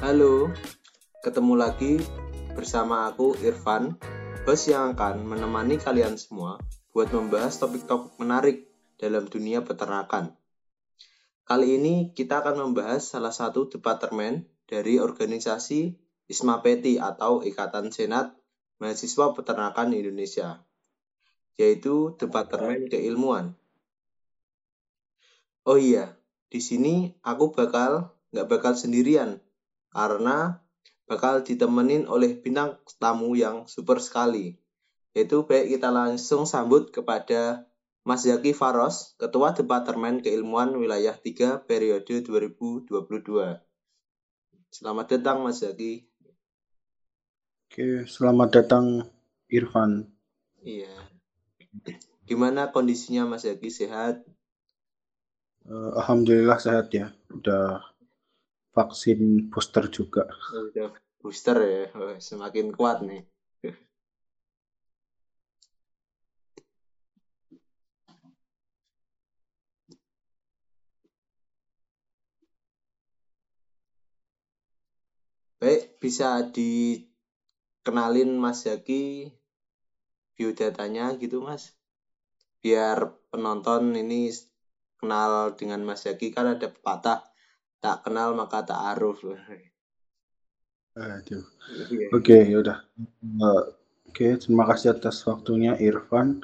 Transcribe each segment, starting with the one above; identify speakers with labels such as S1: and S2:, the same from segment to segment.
S1: Halo, ketemu lagi bersama aku Irfan, host yang akan menemani kalian semua buat membahas topik-topik menarik dalam dunia peternakan. Kali ini kita akan membahas salah satu departemen dari organisasi ISMAPETI atau Ikatan Senat Mahasiswa Peternakan Indonesia, yaitu Departemen Keilmuan. Oh iya, di sini aku bakal nggak bakal sendirian karena bakal ditemenin oleh bintang tamu yang super sekali. Yaitu baik kita langsung sambut kepada Mas Zaki Faros, Ketua Departemen Keilmuan Wilayah 3 periode 2022. Selamat datang Mas Zaki.
S2: Oke, selamat datang Irfan.
S1: Iya. Gimana kondisinya Mas Zaki sehat?
S2: Uh, Alhamdulillah sehat ya. Udah vaksin booster juga.
S1: Booster ya, semakin kuat nih. Baik, bisa dikenalin Mas Zaki biodatanya gitu Mas? Biar penonton ini kenal dengan Mas Zaki kan ada pepatah tak kenal maka tak aruf.
S2: Aduh. Iya. Oke, okay, yaudah. Uh, Oke, okay, terima kasih atas waktunya Irfan.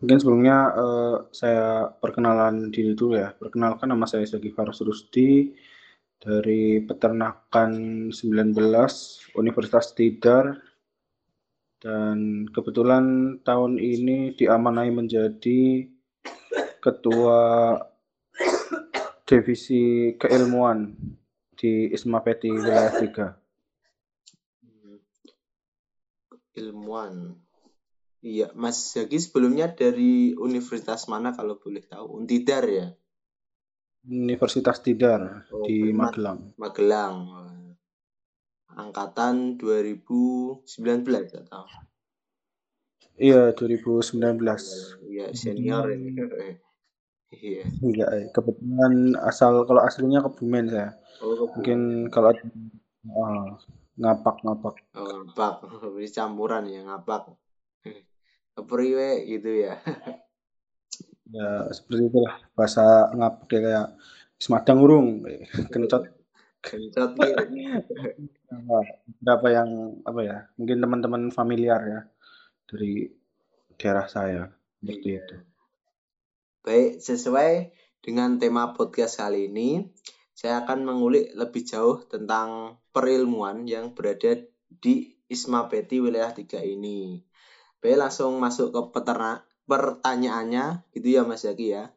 S2: Mungkin sebelumnya uh, saya perkenalan diri dulu ya. Perkenalkan nama saya Zaki Faros Rusti dari Peternakan 19 Universitas Tidar dan kebetulan tahun ini diamanai menjadi ketua divisi keilmuan di Ismapeti wilayah 3.
S1: Ilmuwan. Iya, Mas Zaki sebelumnya dari universitas mana kalau boleh tahu? Untidar ya?
S2: Universitas Tidar oh, di Magelang.
S1: Magelang. Angkatan 2019 atau?
S2: Iya, 2019.
S1: Iya, senior ini.
S2: Iya. Eh, kebetulan asal kalau aslinya Kebumen saya. Oh, Mungkin kalau oh, ngapak ngapak.
S1: Oh, ngapak. Beri campuran ya ngapak. Kepriwe gitu ya.
S2: ya seperti itulah bahasa ngapak ya kayak semadang urung kencot
S1: kencot gitu.
S2: berapa yang apa ya mungkin teman-teman familiar ya dari daerah saya seperti iya. itu
S1: Baik, sesuai dengan tema podcast kali ini, saya akan mengulik lebih jauh tentang perilmuan yang berada di Ismapeti wilayah 3 ini. Baik, langsung masuk ke peternak pertanyaannya gitu ya Mas Zaki ya.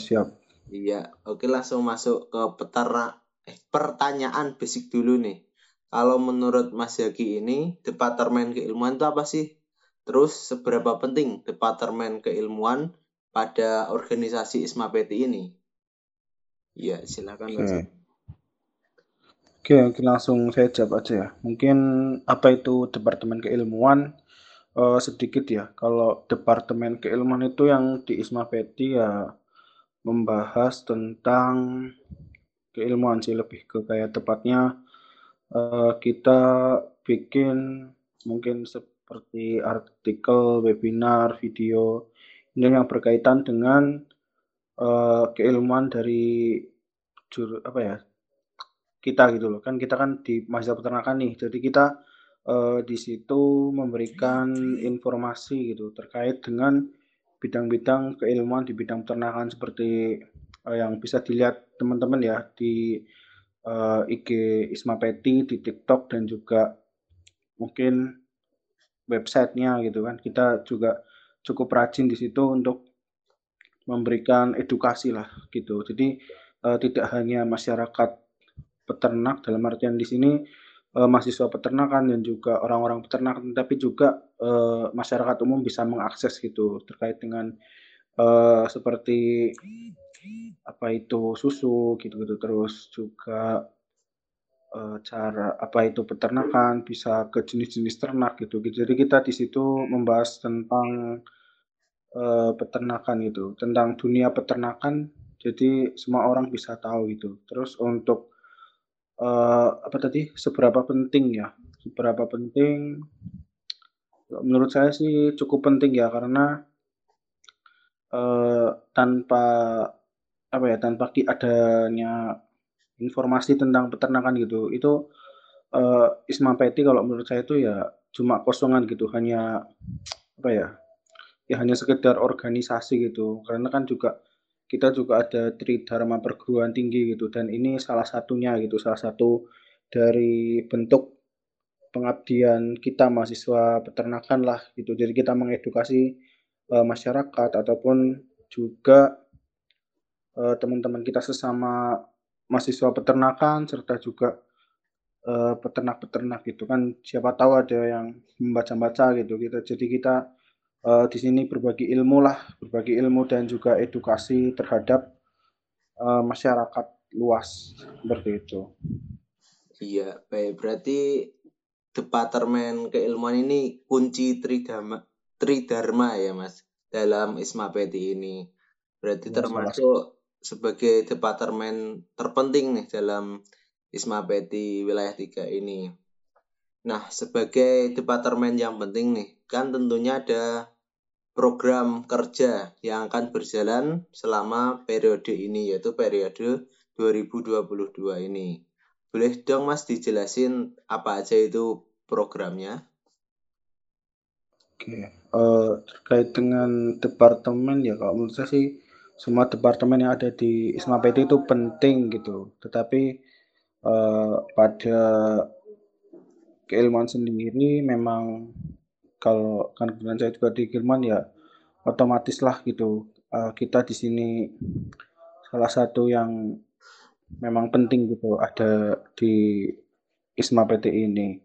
S2: Siap.
S1: Iya, oke langsung masuk ke peternak eh, pertanyaan basic dulu nih. Kalau menurut Mas Zaki ini departemen keilmuan itu apa sih? Terus seberapa penting Departemen Keilmuan pada organisasi Ismapeti ini? Ya, silakan.
S2: Oke. Oke, mungkin langsung saya jawab aja ya. Mungkin apa itu Departemen Keilmuan? Uh, sedikit ya. Kalau Departemen Keilmuan itu yang di Ismapeti ya membahas tentang keilmuan sih lebih ke kayak tepatnya uh, kita bikin mungkin seperti artikel, webinar, video ini yang berkaitan dengan uh, keilmuan dari jur apa ya kita gitu loh. Kan kita kan di mahasiswa peternakan nih jadi kita uh, di situ memberikan informasi gitu terkait dengan bidang-bidang keilmuan di bidang peternakan seperti uh, yang bisa dilihat teman-teman ya di IG Ismapeti di TikTok dan juga mungkin websitenya gitu kan. Kita juga cukup rajin di situ untuk memberikan edukasi lah gitu. Jadi uh, tidak hanya masyarakat peternak dalam artian di sini uh, mahasiswa peternakan dan juga orang-orang peternak tapi juga uh, masyarakat umum bisa mengakses gitu terkait dengan uh, seperti apa itu susu gitu gitu terus juga uh, cara apa itu peternakan, bisa ke jenis-jenis ternak gitu. Jadi kita di situ membahas tentang uh, peternakan itu, tentang dunia peternakan. Jadi semua orang bisa tahu gitu. Terus untuk uh, apa tadi seberapa penting ya seberapa penting menurut saya sih cukup penting ya karena uh, tanpa apa ya tanpa adanya informasi tentang peternakan gitu. Itu uh, Isma Peti kalau menurut saya itu ya cuma kosongan gitu hanya apa ya ya hanya sekedar organisasi gitu. Karena kan juga kita juga ada Tridharma perguruan tinggi gitu dan ini salah satunya gitu salah satu dari bentuk pengabdian kita mahasiswa peternakan lah gitu. Jadi kita mengedukasi uh, masyarakat ataupun juga uh, teman-teman kita sesama mahasiswa peternakan serta juga peternak-peternak gitu kan siapa tahu ada yang membaca-baca gitu kita jadi kita uh, di sini berbagi ilmu lah, berbagi ilmu dan juga edukasi terhadap uh, masyarakat luas seperti itu.
S1: Iya, baik. Berarti Departemen Keilmuan ini kunci tridharma, tridharma ya, Mas, dalam Isma Peti ini. Berarti ya, termasuk sebagai departemen terpenting nih dalam Isma Peti wilayah 3 ini. Nah, sebagai departemen yang penting nih, kan tentunya ada program kerja yang akan berjalan selama periode ini yaitu periode 2022 ini. Boleh dong Mas dijelasin apa aja itu programnya?
S2: Oke, uh, terkait dengan departemen ya kalau menurut saya sih semua departemen yang ada di Isma PT itu penting gitu. Tetapi uh, pada keilmuan sendiri memang kalau kan kebetulan saya juga di Gilman ya otomatis lah gitu uh, kita di sini salah satu yang memang penting gitu ada di ISMA PT ini.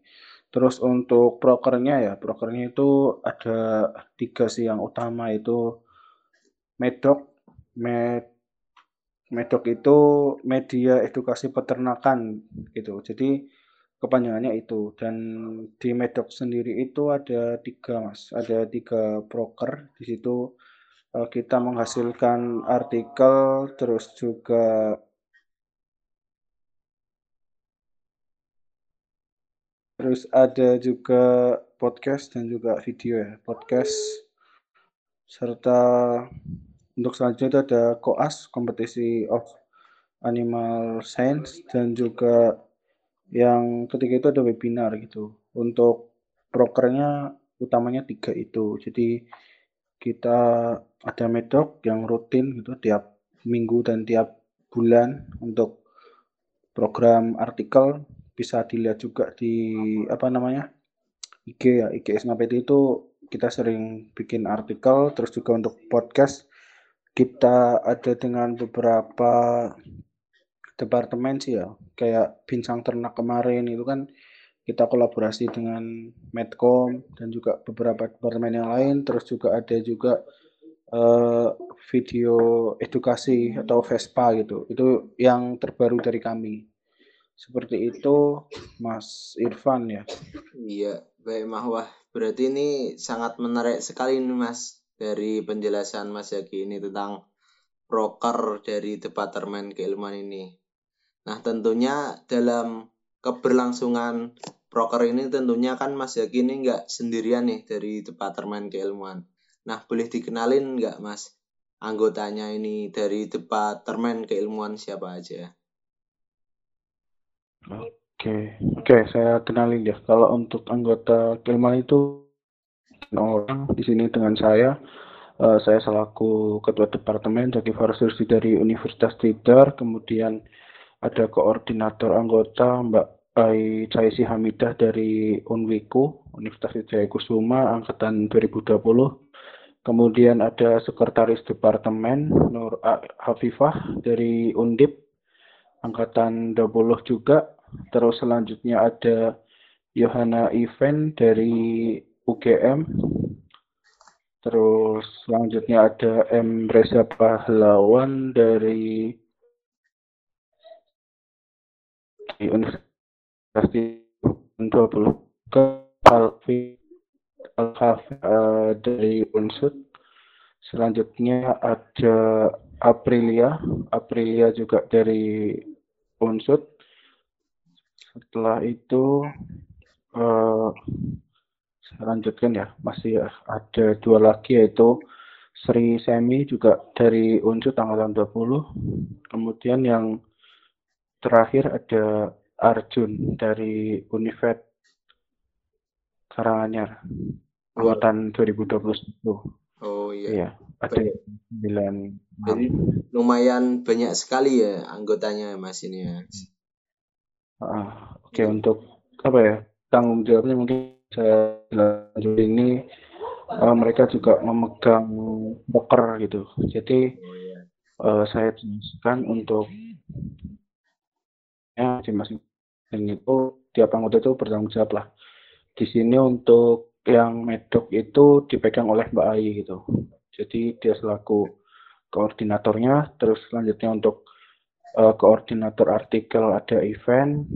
S2: Terus untuk prokernya ya, prokernya itu ada tiga sih yang utama itu Medok, Med, Medok itu media edukasi peternakan gitu. Jadi kepanjangannya itu. Dan di Medok sendiri itu ada tiga mas. Ada tiga broker di situ. Uh, kita menghasilkan artikel terus juga terus ada juga podcast dan juga video ya podcast. Serta untuk selanjutnya itu ada koas kompetisi of animal science dan juga yang ketiga itu ada webinar gitu. Untuk prokernya utamanya tiga itu. Jadi kita ada medok yang rutin gitu tiap minggu dan tiap bulan untuk program artikel bisa dilihat juga di apa namanya IG ya IG SNAPT itu kita sering bikin artikel terus juga untuk podcast kita ada dengan beberapa departemen sih ya. Kayak Bincang Ternak kemarin itu kan kita kolaborasi dengan Medcom dan juga beberapa departemen yang lain. Terus juga ada juga uh, video edukasi atau Vespa gitu. Itu yang terbaru dari kami. Seperti itu Mas Irfan ya.
S1: Iya baik Mahwah. Berarti ini sangat menarik sekali nih Mas dari penjelasan Mas Yaki ini tentang broker dari Departemen Keilmuan ini Nah, tentunya dalam keberlangsungan proker ini tentunya kan Mas Yaki ini nggak sendirian nih dari Departemen Keilmuan. Nah, boleh dikenalin nggak Mas anggotanya ini dari Departemen Keilmuan siapa aja?
S2: Oke, oke saya kenalin ya. Kalau untuk anggota keilmuan itu orang di sini dengan saya, uh, saya selaku ketua departemen Jaki Farsursi dari Universitas Tidar, kemudian ada koordinator anggota Mbak Ai Caisi Hamidah dari Unwiku, Universitas Jaya Kusuma, Angkatan 2020. Kemudian ada Sekretaris Departemen Nur Hafifah dari Undip, Angkatan 20 juga. Terus selanjutnya ada Yohana Event dari UGM. Terus selanjutnya ada M. Reza Pahlawan dari Universitas 20 ke Alfi Al uh, dari Unsud. Selanjutnya ada Aprilia, Aprilia juga dari Unsud. setelah itu uh, lanjutkan ya. Masih ada dua lagi yaitu Sri Semi juga dari Unsur tanggal 20 kemudian yang terakhir ada Arjun dari Univet Karanganyar angkatan 2021
S1: oh iya,
S2: iya ada sembilan
S1: jadi lumayan banyak sekali ya anggotanya mas ini ya.
S2: Uh, oke okay, untuk apa ya tanggung jawabnya mungkin saya lanjut ini uh, mereka juga memegang poker gitu. Jadi uh, saya jelaskan untuk ya masing-masing itu tiap anggota itu bertanggung jawab lah. Di sini untuk yang medok itu dipegang oleh Mbak Ai gitu. Jadi dia selaku koordinatornya terus selanjutnya untuk uh, koordinator artikel ada event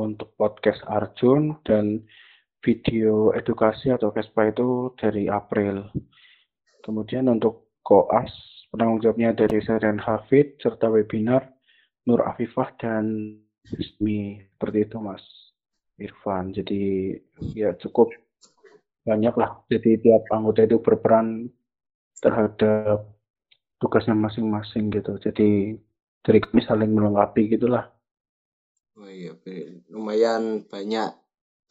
S2: untuk podcast Arjun dan video edukasi atau Vespa itu dari April. Kemudian untuk koas penanggung jawabnya dari Seren Hafid serta webinar Nur Afifah dan Ismi seperti itu Mas Irfan. Jadi ya cukup banyak lah. Jadi tiap anggota itu berperan terhadap tugasnya masing-masing gitu. Jadi dari kami saling melengkapi gitulah.
S1: Oh iya, lumayan banyak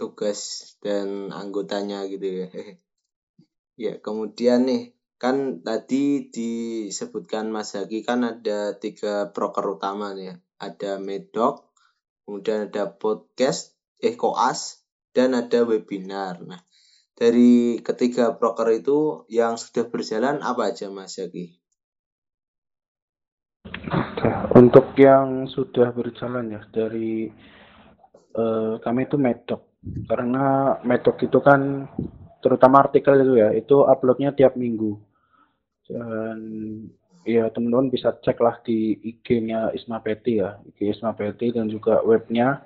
S1: tugas dan anggotanya gitu ya. ya, kemudian nih kan tadi disebutkan Mas Haki kan ada tiga proker utama nih ya. Ada Medok, kemudian ada podcast, eh koas, dan ada webinar. Nah, dari ketiga proker itu yang sudah berjalan apa aja Mas Haki?
S2: Untuk yang sudah berjalan ya dari uh, kami itu Medok karena metode itu kan terutama artikel itu ya itu uploadnya tiap minggu. Dan ya teman-teman bisa cek lah di IG-nya Isma Peti ya IG Isma Peti dan juga webnya.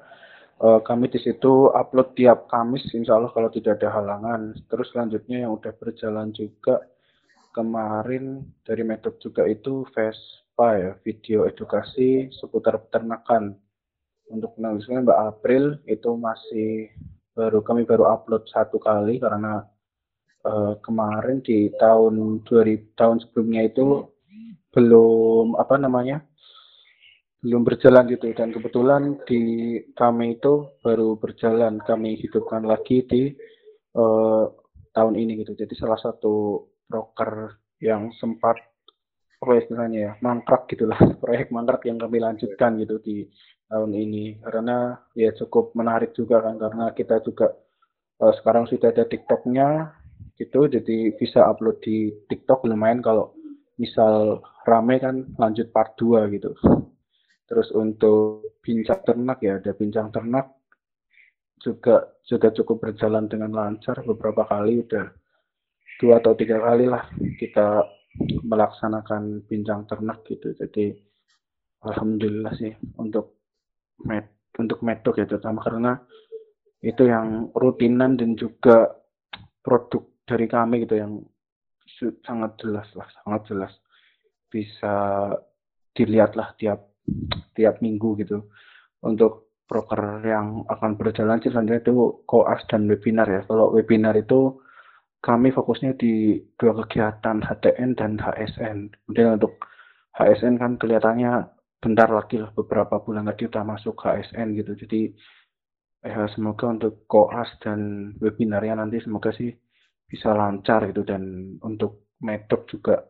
S2: Uh, kami di situ upload tiap Kamis insya Allah kalau tidak ada halangan. Terus selanjutnya yang udah berjalan juga kemarin dari metode juga itu Vespa ya video edukasi seputar peternakan untuk penulisnya Mbak April itu masih baru kami baru upload satu kali karena uh, kemarin di tahun 2000 tahun sebelumnya itu belum apa namanya belum berjalan gitu. Dan kebetulan di kami itu baru berjalan kami hidupkan lagi di uh, tahun ini gitu. Jadi salah satu broker yang sempat apa istilahnya ya mangkrak gitulah proyek mangkrak yang kami lanjutkan gitu di tahun ini. Karena ya cukup menarik juga kan karena kita juga uh, sekarang sudah ada TikToknya gitu jadi bisa upload di TikTok lumayan kalau misal rame kan lanjut part 2 gitu. Terus untuk bincang ternak ya ada bincang ternak juga juga cukup berjalan dengan lancar beberapa kali udah dua atau tiga kali lah kita melaksanakan bincang ternak gitu. Jadi alhamdulillah sih untuk med untuk medok ya terutama karena itu yang rutinan dan juga produk dari kami gitu yang sangat jelas lah sangat jelas bisa dilihat lah tiap tiap minggu gitu untuk broker yang akan berjalan selanjutnya itu koas dan webinar ya kalau webinar itu kami fokusnya di dua kegiatan HTN dan HSN. Kemudian untuk HSN kan kelihatannya bentar lagi lah beberapa bulan lagi udah masuk HSN gitu. Jadi ya semoga untuk koas dan webinarnya nanti semoga sih bisa lancar gitu dan untuk metode juga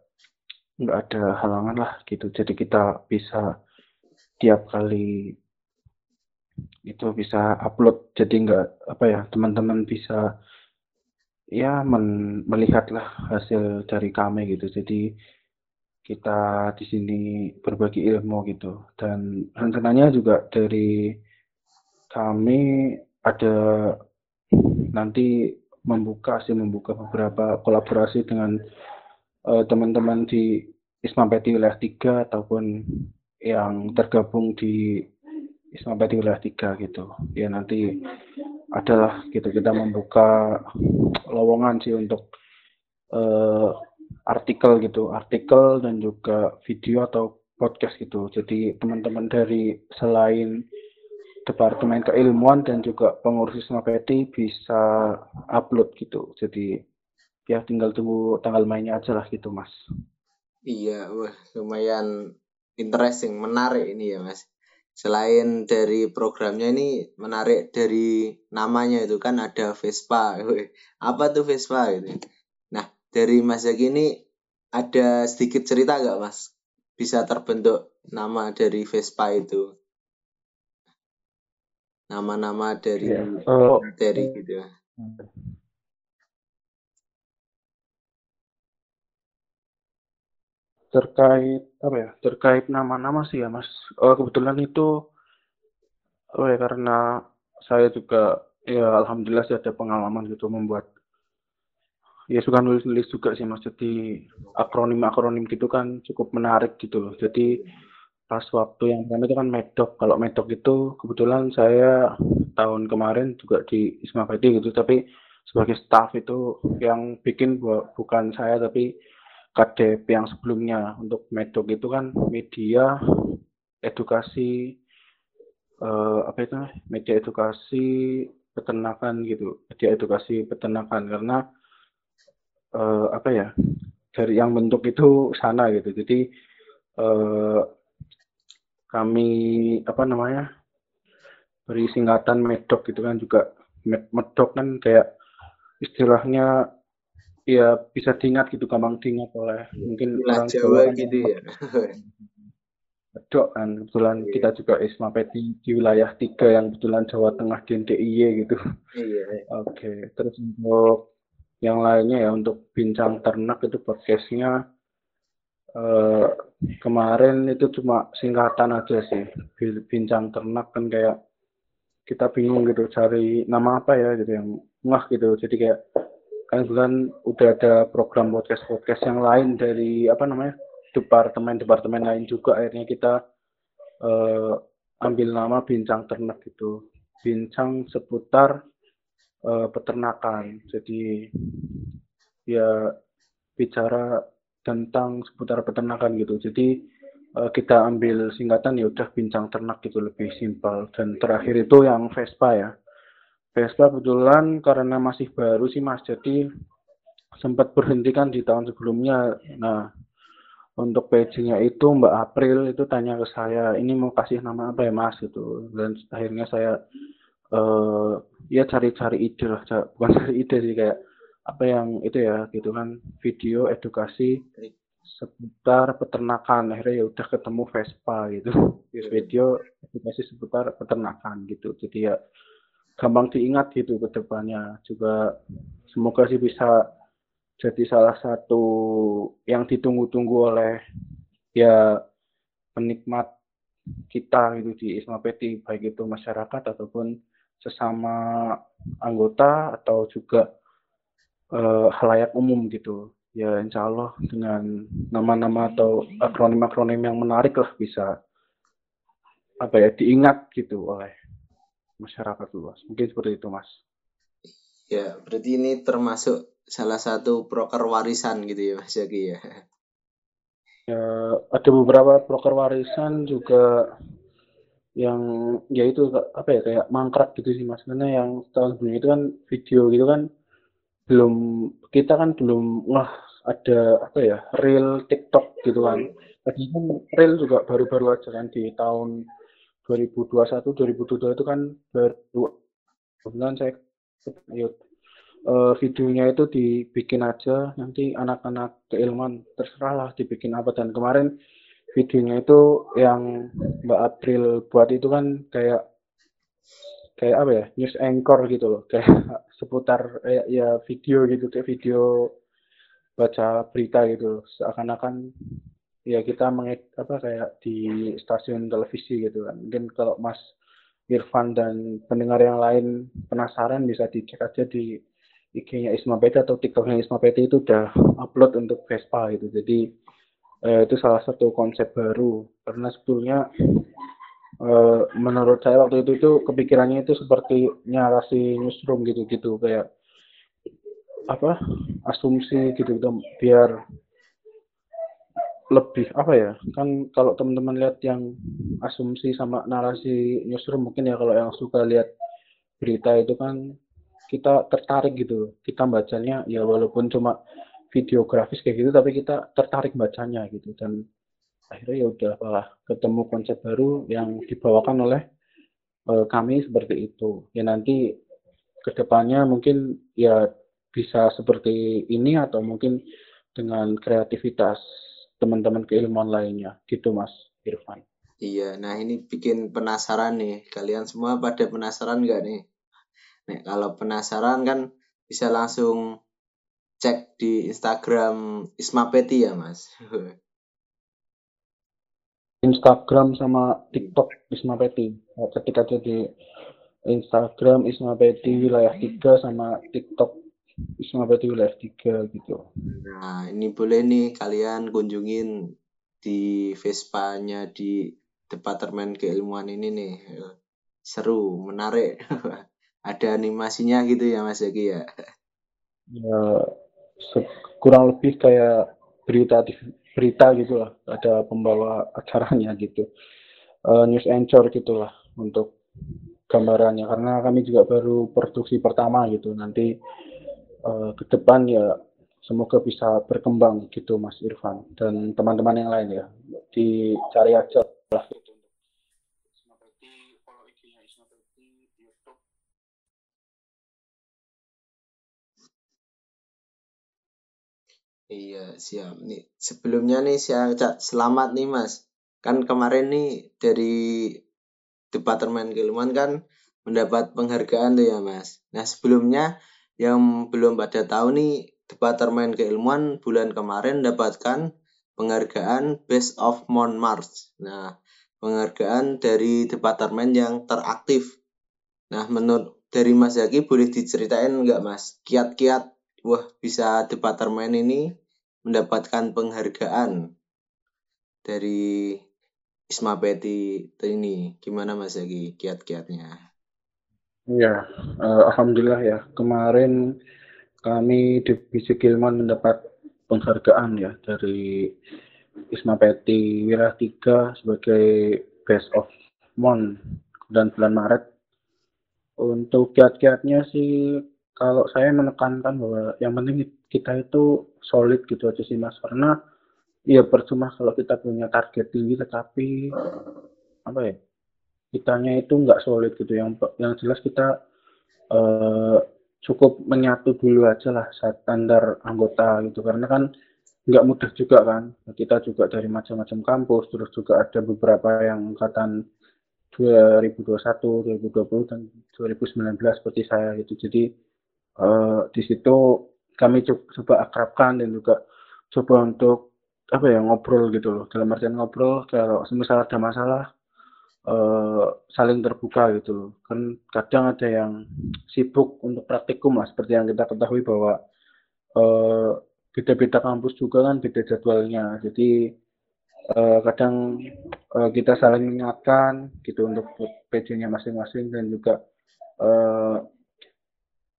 S2: nggak ada halangan lah gitu. Jadi kita bisa tiap kali itu bisa upload jadi nggak apa ya teman-teman bisa ya men melihatlah hasil dari kami gitu. Jadi kita di sini berbagi ilmu gitu dan rencananya juga dari kami ada nanti membuka sih membuka beberapa kolaborasi dengan uh, teman-teman di Isma Peti wilayah 3 ataupun yang tergabung di Isma Peti wilayah 3 gitu. Ya nanti adalah gitu kita membuka lowongan sih untuk uh, artikel gitu artikel dan juga video atau podcast gitu jadi teman-teman dari selain departemen keilmuan dan juga pengurus Isma Peti bisa upload gitu. Jadi ya tinggal tunggu tanggal mainnya aja lah gitu mas.
S1: Iya, wah lumayan interesting, menarik ini ya mas. Selain dari programnya ini menarik dari namanya itu kan ada Vespa. Apa tuh Vespa gitu. Nah dari Mas Zaki ini ada sedikit cerita gak mas? Bisa terbentuk nama dari Vespa itu? nama-nama dari yeah. oh. materi gitu ya.
S2: terkait apa ya terkait nama-nama sih ya mas. Oh, kebetulan itu oh ya karena saya juga ya alhamdulillah sih ada pengalaman gitu membuat ya suka nulis-nulis juga sih mas. Jadi akronim-akronim gitu kan cukup menarik gitu loh. Jadi pas waktu yang pertama itu kan medok kalau medok itu kebetulan saya tahun kemarin juga di Isma Pedi gitu. Tapi sebagai staff itu yang bikin bukan saya tapi KDP yang sebelumnya untuk medok itu kan media edukasi eh, apa itu media edukasi peternakan gitu media edukasi peternakan karena eh, apa ya dari yang bentuk itu sana gitu. Jadi eh, kami apa namanya beri singkatan medok gitu kan juga. Medok kan kayak istilahnya ya bisa diingat gitu gampang diingat oleh mungkin
S1: Ilah orang Jawa kan gitu ya
S2: medok kan kebetulan iya. kita juga Isma Peti di wilayah tiga yang kebetulan Jawa Tengah di NDIY gitu
S1: iya, iya.
S2: oke okay. terus untuk yang lainnya ya untuk bincang ternak itu podcastnya uh, kemarin itu cuma singkatan aja sih bincang ternak kan kayak kita bingung gitu cari nama apa ya gitu yang ngah gitu jadi kayak kan bulan udah ada program podcast podcast yang lain dari apa namanya departemen departemen lain juga akhirnya kita uh, ambil nama bincang ternak gitu bincang seputar uh, peternakan jadi ya bicara tentang seputar peternakan gitu. Jadi uh, kita ambil singkatan ya udah bincang ternak gitu lebih simpel. Dan terakhir itu yang Vespa ya. Vespa kebetulan karena masih baru sih Mas, jadi sempat berhentikan di tahun sebelumnya. Nah, untuk page-nya itu Mbak April itu tanya ke saya, ini mau kasih nama apa ya Mas? Gitu. Dan akhirnya saya uh, ya cari-cari ide lah, bukan cari ide sih kayak apa yang itu ya gitu kan. Video edukasi seputar peternakan. Akhirnya ya udah ketemu Vespa gitu. Iya. video edukasi seputar peternakan gitu. Jadi ya gampang diingat gitu ke depannya juga semoga sih bisa jadi salah satu yang ditunggu-tunggu oleh ya penikmat kita gitu di Isma Peti baik itu masyarakat ataupun sesama anggota atau juga uh, halayak umum gitu. Ya insya Allah dengan nama-nama atau akronim-akronim yang menarik lah bisa apa ya diingat gitu oleh masyarakat luas. Mungkin seperti itu mas.
S1: Ya berarti ini termasuk salah satu proker warisan gitu ya mas Yaki ya.
S2: Ya ada beberapa proker warisan juga yang ya itu apa ya kayak mangkrak gitu sih mas karena yang tahun sebelumnya itu kan video gitu kan belum kita kan belum wah ada apa ya real TikTok gitu kan. Tadi kan real juga baru-baru aja kan di tahun 2021 2022 itu kan baru kebetulan saya yuk, uh, videonya itu dibikin aja nanti anak-anak keilmuan terserah lah dibikin apa. Dan kemarin videonya itu yang Mbak April buat itu kan kayak kayak apa ya news anchor gitu loh. Kayak seputar ya, ya video gitu kayak video baca berita gitu seakan-akan ya kita mengit apa kayak di stasiun televisi gitu kan. Mungkin kalau Mas Irfan dan pendengar yang lain penasaran bisa dicek aja di IG-nya Isma Peti atau TikTok-nya Isma Peti itu udah upload untuk Vespa gitu. Jadi eh, itu salah satu konsep baru. Karena sebetulnya Eh, menurut saya waktu itu itu kepikirannya itu seperti nyarasi newsroom gitu-gitu. Kayak apa asumsi gitu gitu biar lebih apa ya kan kalau teman-teman lihat yang asumsi sama narasi newsroom mungkin ya kalau yang suka lihat berita itu kan kita tertarik gitu kita bacanya ya walaupun cuma videografis kayak gitu tapi kita tertarik bacanya gitu. Dan akhirnya ya udah malah ketemu konsep baru yang dibawakan oleh uh, kami seperti itu. Ya nanti ke depannya mungkin ya bisa seperti ini atau mungkin dengan kreativitas teman-teman keilmuan lainnya. Gitu mas Irfan.
S1: Iya nah ini bikin penasaran nih. Kalian semua pada penasaran nggak nih? Nih, kalau penasaran kan bisa langsung cek di Instagram Isma Peti ya mas?
S2: Instagram sama TikTok Isma Peti ketika jadi Instagram Isma Peti wilayah 3 sama TikTok Wisma Batu wilayah 3 gitu.
S1: Nah, ini boleh nih kalian kunjungin di Vespanya di Departemen Keilmuan ini nih. Seru, menarik. Ada animasinya gitu ya Mas Zaki ya?
S2: Ya, kurang lebih kayak berita berita gitu lah. Ada pembawa acaranya gitu. Uh, news anchor gitulah untuk gambarannya karena kami juga baru produksi pertama gitu nanti uh, ke depan ya semoga bisa berkembang gitu Mas Irfan dan teman-teman yang lain ya dicari aja lah gitu.
S1: Iya siap nih sebelumnya nih saya selamat nih mas kan kemarin nih dari Departemen Keilmuan kan mendapat penghargaan tuh ya mas. Nah sebelumnya yang belum pada tahu nih, Departemen Keilmuan bulan kemarin dapatkan penghargaan Best of Montmartre. Nah, penghargaan dari departemen yang teraktif. Nah, menurut dari Mas Zaki boleh diceritain nggak Mas? Kiat-kiat, wah bisa departemen ini mendapatkan penghargaan dari Isma Peti ini. Gimana Mas Zaki kiat-kiatnya?
S2: Ya, uh, alhamdulillah ya. Kemarin kami divisi Gilman mendapat penghargaan ya dari Isma Peti Wira 3 sebagai Best of Mon dan bulan Maret. Untuk kiat-kiatnya sih kalau saya menekankan bahwa yang penting kita itu solid gitu aja sih mas karena ya percuma kalau kita punya target tinggi tetapi apa ya kitanya itu nggak solid gitu. Yang yang jelas kita uh, cukup menyatu dulu aja lah standar anggota gitu. Karena kan nggak mudah juga kan. Kita juga dari macam-macam kampus terus juga ada beberapa yang angkatan 2021, 2020 dan 2019 seperti saya gitu. Jadi uh, di situ kami coba akrabkan dan juga coba untuk apa ya ngobrol gitu loh. Dalam artian ngobrol kalau misalnya ada masalah uh, saling terbuka gitu kan kadang ada yang sibuk untuk praktikum lah seperti yang kita ketahui bahwa eh, beda-beda kampus juga kan beda jadwalnya. Jadi uh, kadang uh, kita saling mengingatkan gitu untuk PJ-nya masing-masing dan juga uh,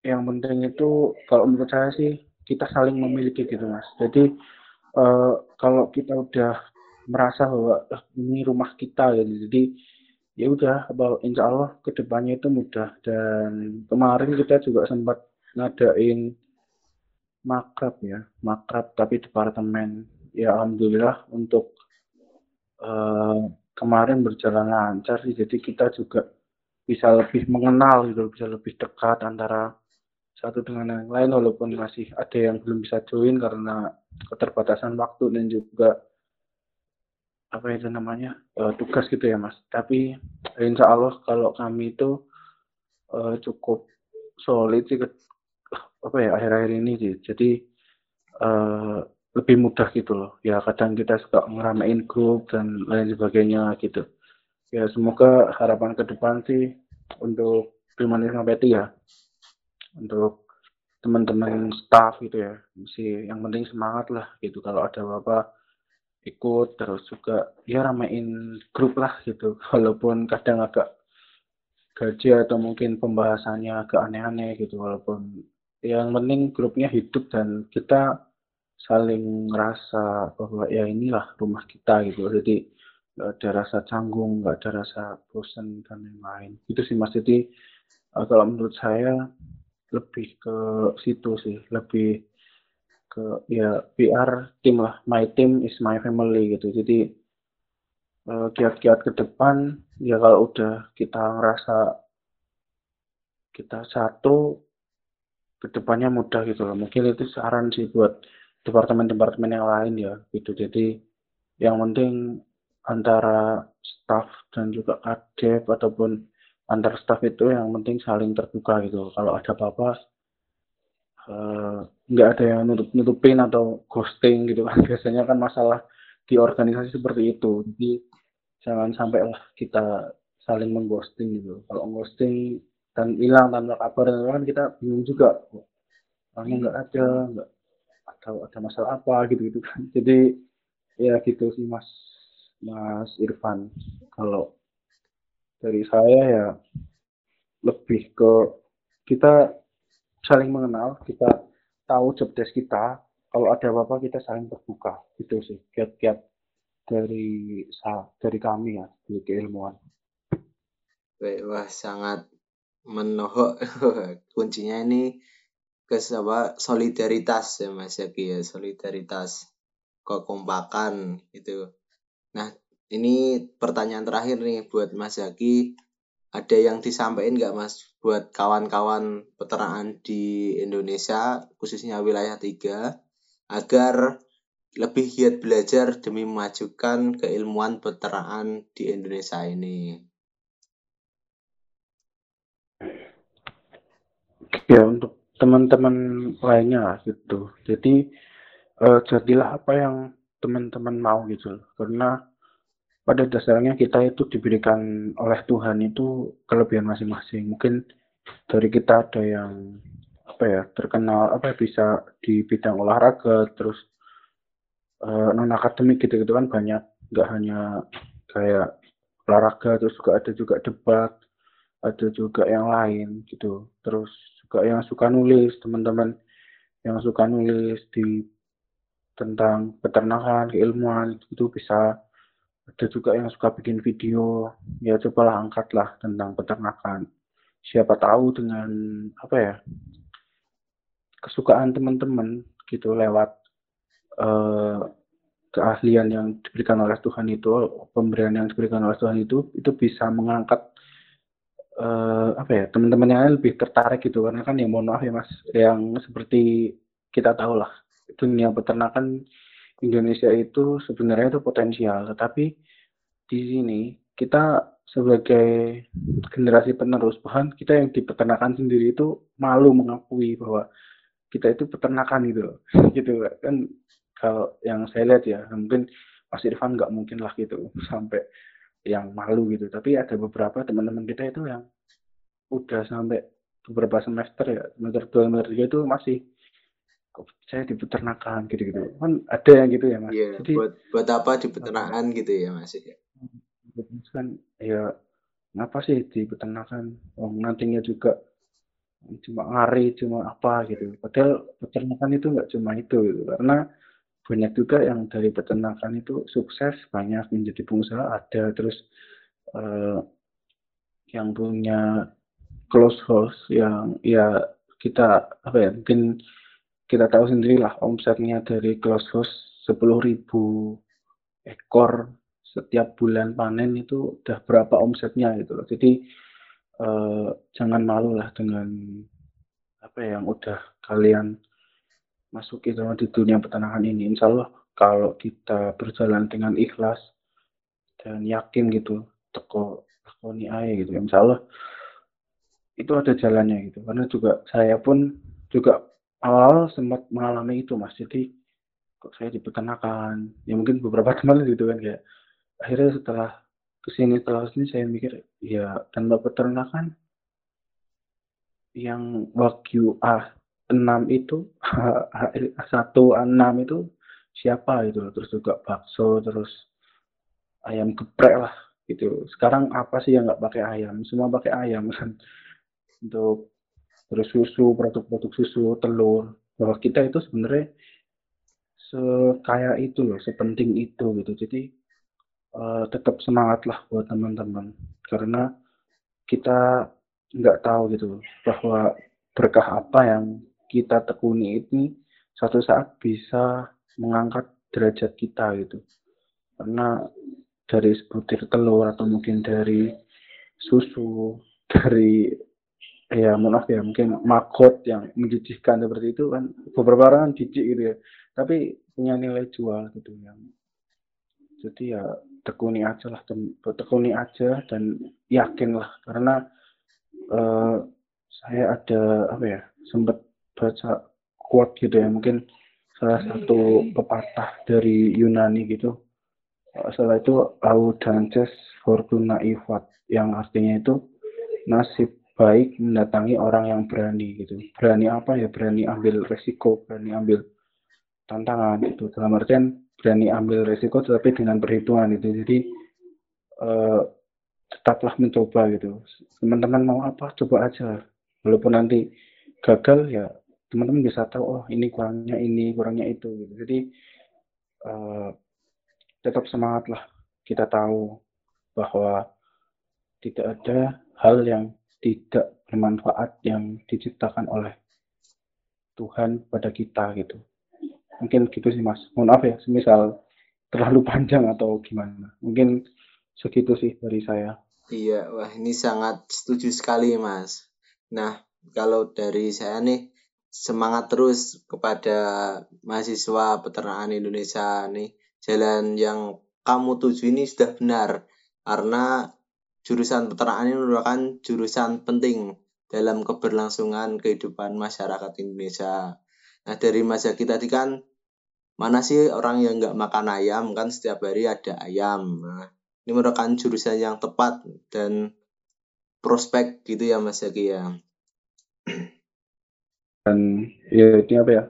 S2: yang penting itu kalau menurut saya sih kita saling memiliki gitu mas. Jadi uh, kalau kita udah merasa bahwa ini rumah kita gitu. Jadi ya udah bahwa insya Allah ke depannya itu mudah. Dan kemarin kita juga sempat ngadain makrab ya makrab tapi departemen. Ya alhamdulillah untuk uh, kemarin berjalan lancar sih. Jadi kita juga bisa lebih mengenal gitu bisa lebih dekat antara satu dengan yang lain walaupun masih ada yang belum bisa join karena keterbatasan waktu dan juga apa itu namanya uh, tugas gitu ya mas. Tapi insya Allah kalau kami itu uh, cukup solid sih apa ya akhir-akhir ini sih. Jadi uh, lebih mudah gitu loh. Ya kadang kita suka ngeramein grup dan lain sebagainya gitu. Ya semoga harapan ke depan sih untuk Primanis Peti ya untuk teman-teman staff gitu ya. Mesti yang penting semangat lah gitu. Kalau ada apa-apa ikut terus juga ya ramein grup lah gitu. Walaupun kadang agak gaji atau mungkin pembahasannya agak aneh-aneh gitu. Walaupun yang penting grupnya hidup dan kita saling ngerasa bahwa ya inilah rumah kita gitu. Jadi nggak ada rasa canggung nggak ada rasa bosan dan lain-lain. Itu sih mas. Jadi uh, kalau menurut saya lebih ke situ sih. Lebih ke ya PR tim lah. My team is my family gitu. Jadi uh, kiat-kiat ke depan ya kalau udah kita ngerasa kita satu ke depannya mudah gitu loh. Mungkin itu saran sih buat departemen-departemen yang lain ya gitu. Jadi yang penting antara staff dan juga kadep ataupun antar staff itu yang penting saling terbuka gitu. Kalau ada apa-apa uh, nggak ada yang nutup nutupin atau ghosting gitu kan. Biasanya kan masalah di organisasi seperti itu. Jadi jangan sampai lah kita saling mengghosting gitu. Kalau ghosting dan hilang tanpa kabar kan kita bingung juga. Orangnya nggak ada nggak atau ada masalah apa gitu gitu kan. Jadi ya gitu sih mas mas Irfan. Kalau dari saya ya lebih ke kita saling mengenal kita tahu job desk kita kalau ada apa-apa kita saling terbuka itu sih kiat-kiat dari dari kami ya di keilmuan.
S1: Baik, wah sangat menohok kuncinya ini ke apa solidaritas ya Mas Yaki ya solidaritas kekompakan gitu. Nah ini pertanyaan terakhir nih buat Mas Yaki ada yang disampaikan nggak Mas buat kawan-kawan peternakan di Indonesia khususnya wilayah 3 agar lebih giat belajar demi memajukan keilmuan peternakan di Indonesia ini.
S2: ya untuk teman-teman lainnya gitu jadi uh, jadilah apa yang teman-teman mau gitu karena pada dasarnya kita itu diberikan oleh Tuhan itu kelebihan masing-masing. Mungkin dari kita ada yang apa ya terkenal apa ya, bisa di bidang olahraga terus uh, non akademik gitu gitu kan banyak. Nggak hanya kayak olahraga terus juga ada juga debat ada juga yang lain gitu. Terus juga yang suka nulis teman-teman yang suka nulis di tentang peternakan keilmuan itu bisa ada juga yang suka bikin video. Ya cobalah angkatlah tentang peternakan. Siapa tahu dengan apa ya kesukaan teman-teman gitu lewat uh, keahlian yang diberikan oleh Tuhan itu pemberian yang diberikan oleh Tuhan itu itu bisa mengangkat uh, apa ya teman-teman yang lebih tertarik gitu. Karena kan ya mohon maaf ya mas yang seperti kita tahu lah dunia peternakan Indonesia itu sebenarnya itu potensial tetapi di sini kita sebagai generasi penerus bahkan kita yang di peternakan sendiri itu malu mengakui bahwa kita itu peternakan gitu gitu kan kalau yang saya lihat ya mungkin Mas Irfan nggak mungkin lah gitu sampai yang malu gitu. Tapi ada beberapa teman-teman kita itu yang udah sampai beberapa semester ya semester dua semester tiga itu masih saya di peternakan gitu gitu kan ada yang gitu ya mas?
S1: Iya, jadi buat buat apa di peternakan gitu ya mas ya?
S2: Kan ya ngapa sih di peternakan? Oh, nantinya juga cuma ngari cuma apa gitu. Padahal peternakan itu nggak cuma itu gitu. karena banyak juga yang dari peternakan itu sukses banyak menjadi pengusaha ada. Terus uh, yang punya close house yang ya kita apa ya mungkin kita tahu sendiri lah omsetnya dari close house sepuluh ribu ekor setiap bulan panen itu udah berapa omsetnya gitu loh. Jadi uh, jangan malu lah dengan apa yang udah kalian masuk itu di dunia peternakan ini. Insya Allah kalau kita berjalan dengan ikhlas dan yakin gitu teko teko ni aja gitu insya Allah itu ada jalannya gitu. Karena juga saya pun juga awal-awal sempat mengalami itu mas. Jadi kok saya di peternakan ya mungkin beberapa teman gitu kan kayak akhirnya setelah ke sini setelah ke sini saya mikir ya tanpa peternakan yang wagyu A 6 itu satu enam itu siapa itu terus juga bakso terus ayam geprek lah gitu. Sekarang apa sih yang nggak pakai ayam? Semua pakai ayam kan untuk terus susu produk-produk susu telur. Bahwa kita itu sebenarnya sekaya itu loh, sepenting itu gitu. Jadi uh, tetap semangat lah buat teman-teman. Karena kita nggak tahu gitu bahwa berkah apa yang kita tekuni ini satu saat bisa mengangkat derajat kita gitu. Karena dari sebutir telur atau mungkin dari susu dari ya maaf ya mungkin makot yang menjijikkan seperti itu kan beberapa orang kan jijik gitu ya tapi punya nilai jual gitu yang jadi ya tekuni aja lah tekuni aja dan yakin lah karena uh, saya ada apa ya sempat baca quote gitu ya mungkin salah satu pepatah dari Yunani gitu. Setelah itu audances fortuna ivat yang artinya itu nasib baik mendatangi orang yang berani gitu. Berani apa ya? Berani ambil resiko berani ambil tantangan itu dalam artian berani ambil resiko tetapi dengan perhitungan itu jadi uh, tetaplah mencoba gitu. Teman-teman mau apa? Coba aja walaupun nanti gagal ya teman-teman bisa tahu oh ini kurangnya ini kurangnya itu gitu. Jadi uh, tetap semangat lah. Kita tahu bahwa tidak ada hal yang tidak bermanfaat yang diciptakan oleh Tuhan pada kita gitu. Mungkin gitu sih mas. Mohon maaf ya, semisal terlalu panjang atau gimana. Mungkin segitu sih dari saya.
S1: Iya, wah ini sangat setuju sekali mas. Nah, kalau dari saya nih, semangat terus kepada mahasiswa peternakan Indonesia nih. Jalan yang kamu tuju ini sudah benar. Karena jurusan peternakan ini merupakan jurusan penting dalam keberlangsungan kehidupan masyarakat Indonesia. Nah dari Mas Zaki tadi kan mana sih orang yang nggak makan ayam kan setiap hari ada ayam. Nah, ini merupakan jurusan yang tepat dan prospek gitu ya Mas Zaki ya.
S2: Dan ya ini apa ya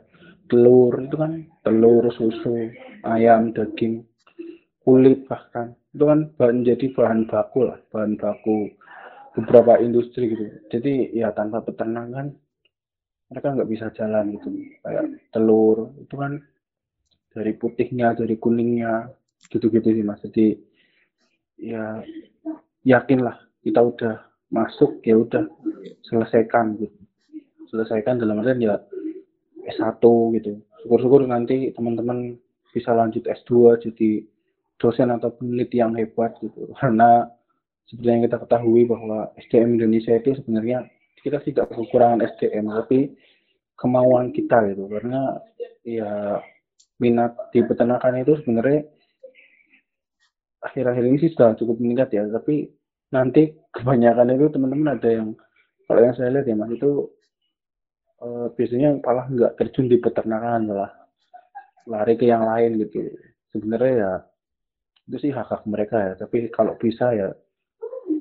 S2: telur itu kan telur susu ayam daging kulit bahkan. Itu kan menjadi bahan baku lah bahan baku beberapa industri gitu. Jadi ya tanpa peternakan mereka nggak bisa jalan gitu. Kayak telur itu kan dari putihnya dari kuningnya gitu-gitu sih mas. Jadi ya yakinlah kita udah masuk ya udah selesaikan gitu. Selesaikan dalam artian ya S1 gitu. Syukur-syukur nanti teman-teman bisa lanjut S2 jadi dosen atau peneliti yang hebat gitu. Karena seperti yang kita ketahui bahwa SDM Indonesia itu sebenarnya kita tidak kekurangan SDM tapi kemauan kita gitu. Karena ya minat di peternakan itu sebenarnya akhir-akhir ini sih sudah cukup meningkat ya. Tapi nanti kebanyakan itu teman-teman ada yang kalau yang saya lihat ya mas itu uh, biasanya malah nggak terjun di peternakan malah lari ke yang lain gitu. Sebenarnya ya itu sih hak hak mereka ya. Tapi kalau bisa ya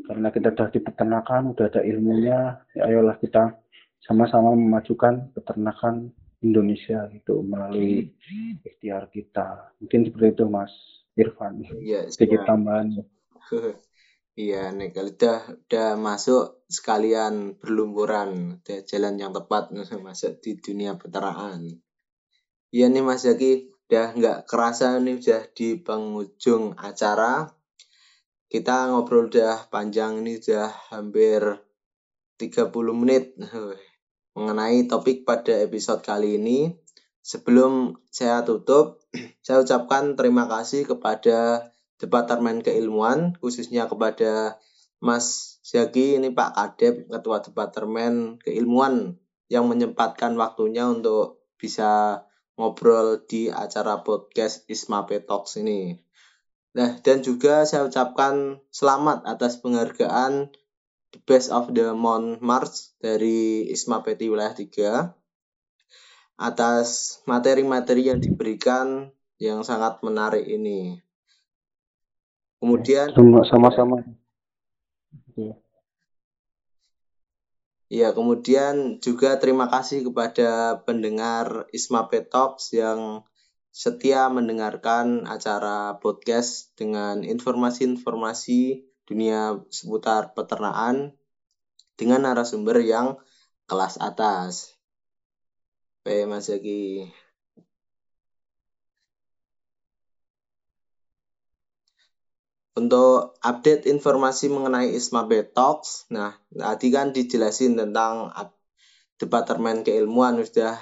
S2: karena kita sudah di peternakan udah ada ilmunya ya ayolah kita sama-sama memajukan peternakan Indonesia gitu melalui ikhtiar kita. Mungkin seperti itu Mas Irfan.
S1: Ya,
S2: sedikit tambahan.
S1: Iya, nih kalau udah udah masuk sekalian berlumuran udah jalan yang tepat masuk di dunia peternakan. Iya nih Mas Zaki, udah nggak kerasa nih udah di penghujung acara. Kita ngobrol udah panjang ini udah hampir 30 menit mengenai topik pada episode kali ini. Sebelum saya tutup saya ucapkan terima kasih kepada Departemen Keilmuan khususnya kepada Mas Zaki ini Pak Kadep Ketua Departemen Keilmuan yang menyempatkan waktunya untuk bisa ngobrol di acara podcast Isma Talks ini. Nah, dan juga saya ucapkan selamat atas penghargaan The Best of the Month March dari Isma Peti Wilayah 3 atas materi-materi yang diberikan yang sangat menarik ini. Kemudian
S2: sama-sama.
S1: Ya, kemudian juga terima kasih kepada pendengar Isma Talks yang setia mendengarkan acara podcast dengan informasi-informasi dunia seputar peternakan dengan narasumber yang kelas atas. Oke, Mas. Untuk update informasi mengenai ISMA Talks, nah tadi kan dijelasin tentang Departemen Keilmuan sudah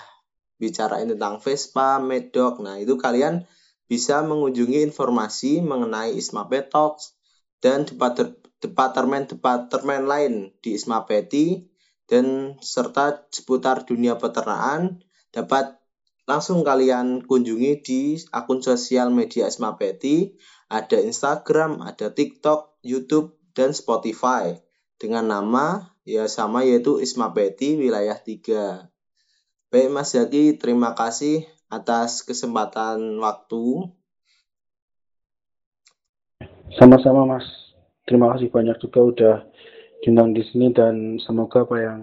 S1: bicarain tentang Vespa, Medok. Nah, itu kalian bisa mengunjungi informasi mengenai ISMA Talks dan departemen-departemen lain di ISMA Peti dan serta seputar dunia peternakan dapat langsung kalian kunjungi di akun sosial media ISMA Peti ada Instagram, ada TikTok, YouTube, dan Spotify dengan nama ya sama yaitu Isma Peti wilayah 3. Baik Mas Zaki, terima kasih atas kesempatan waktu.
S2: Sama-sama Mas. Terima kasih banyak juga udah diundang di sini dan semoga apa yang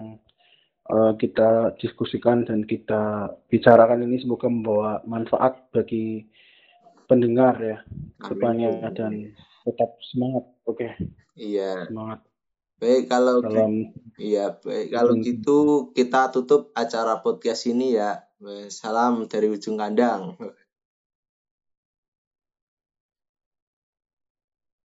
S2: uh, kita diskusikan dan kita bicarakan ini semoga membawa manfaat bagi pendengar ya depannya dan tetap semangat. Oke. Okay.
S1: iya. Semangat. Baik kalau Salam. iya baik. Kalau hmm. gitu kita tutup acara podcast ini ya. Salam dari ujung kandang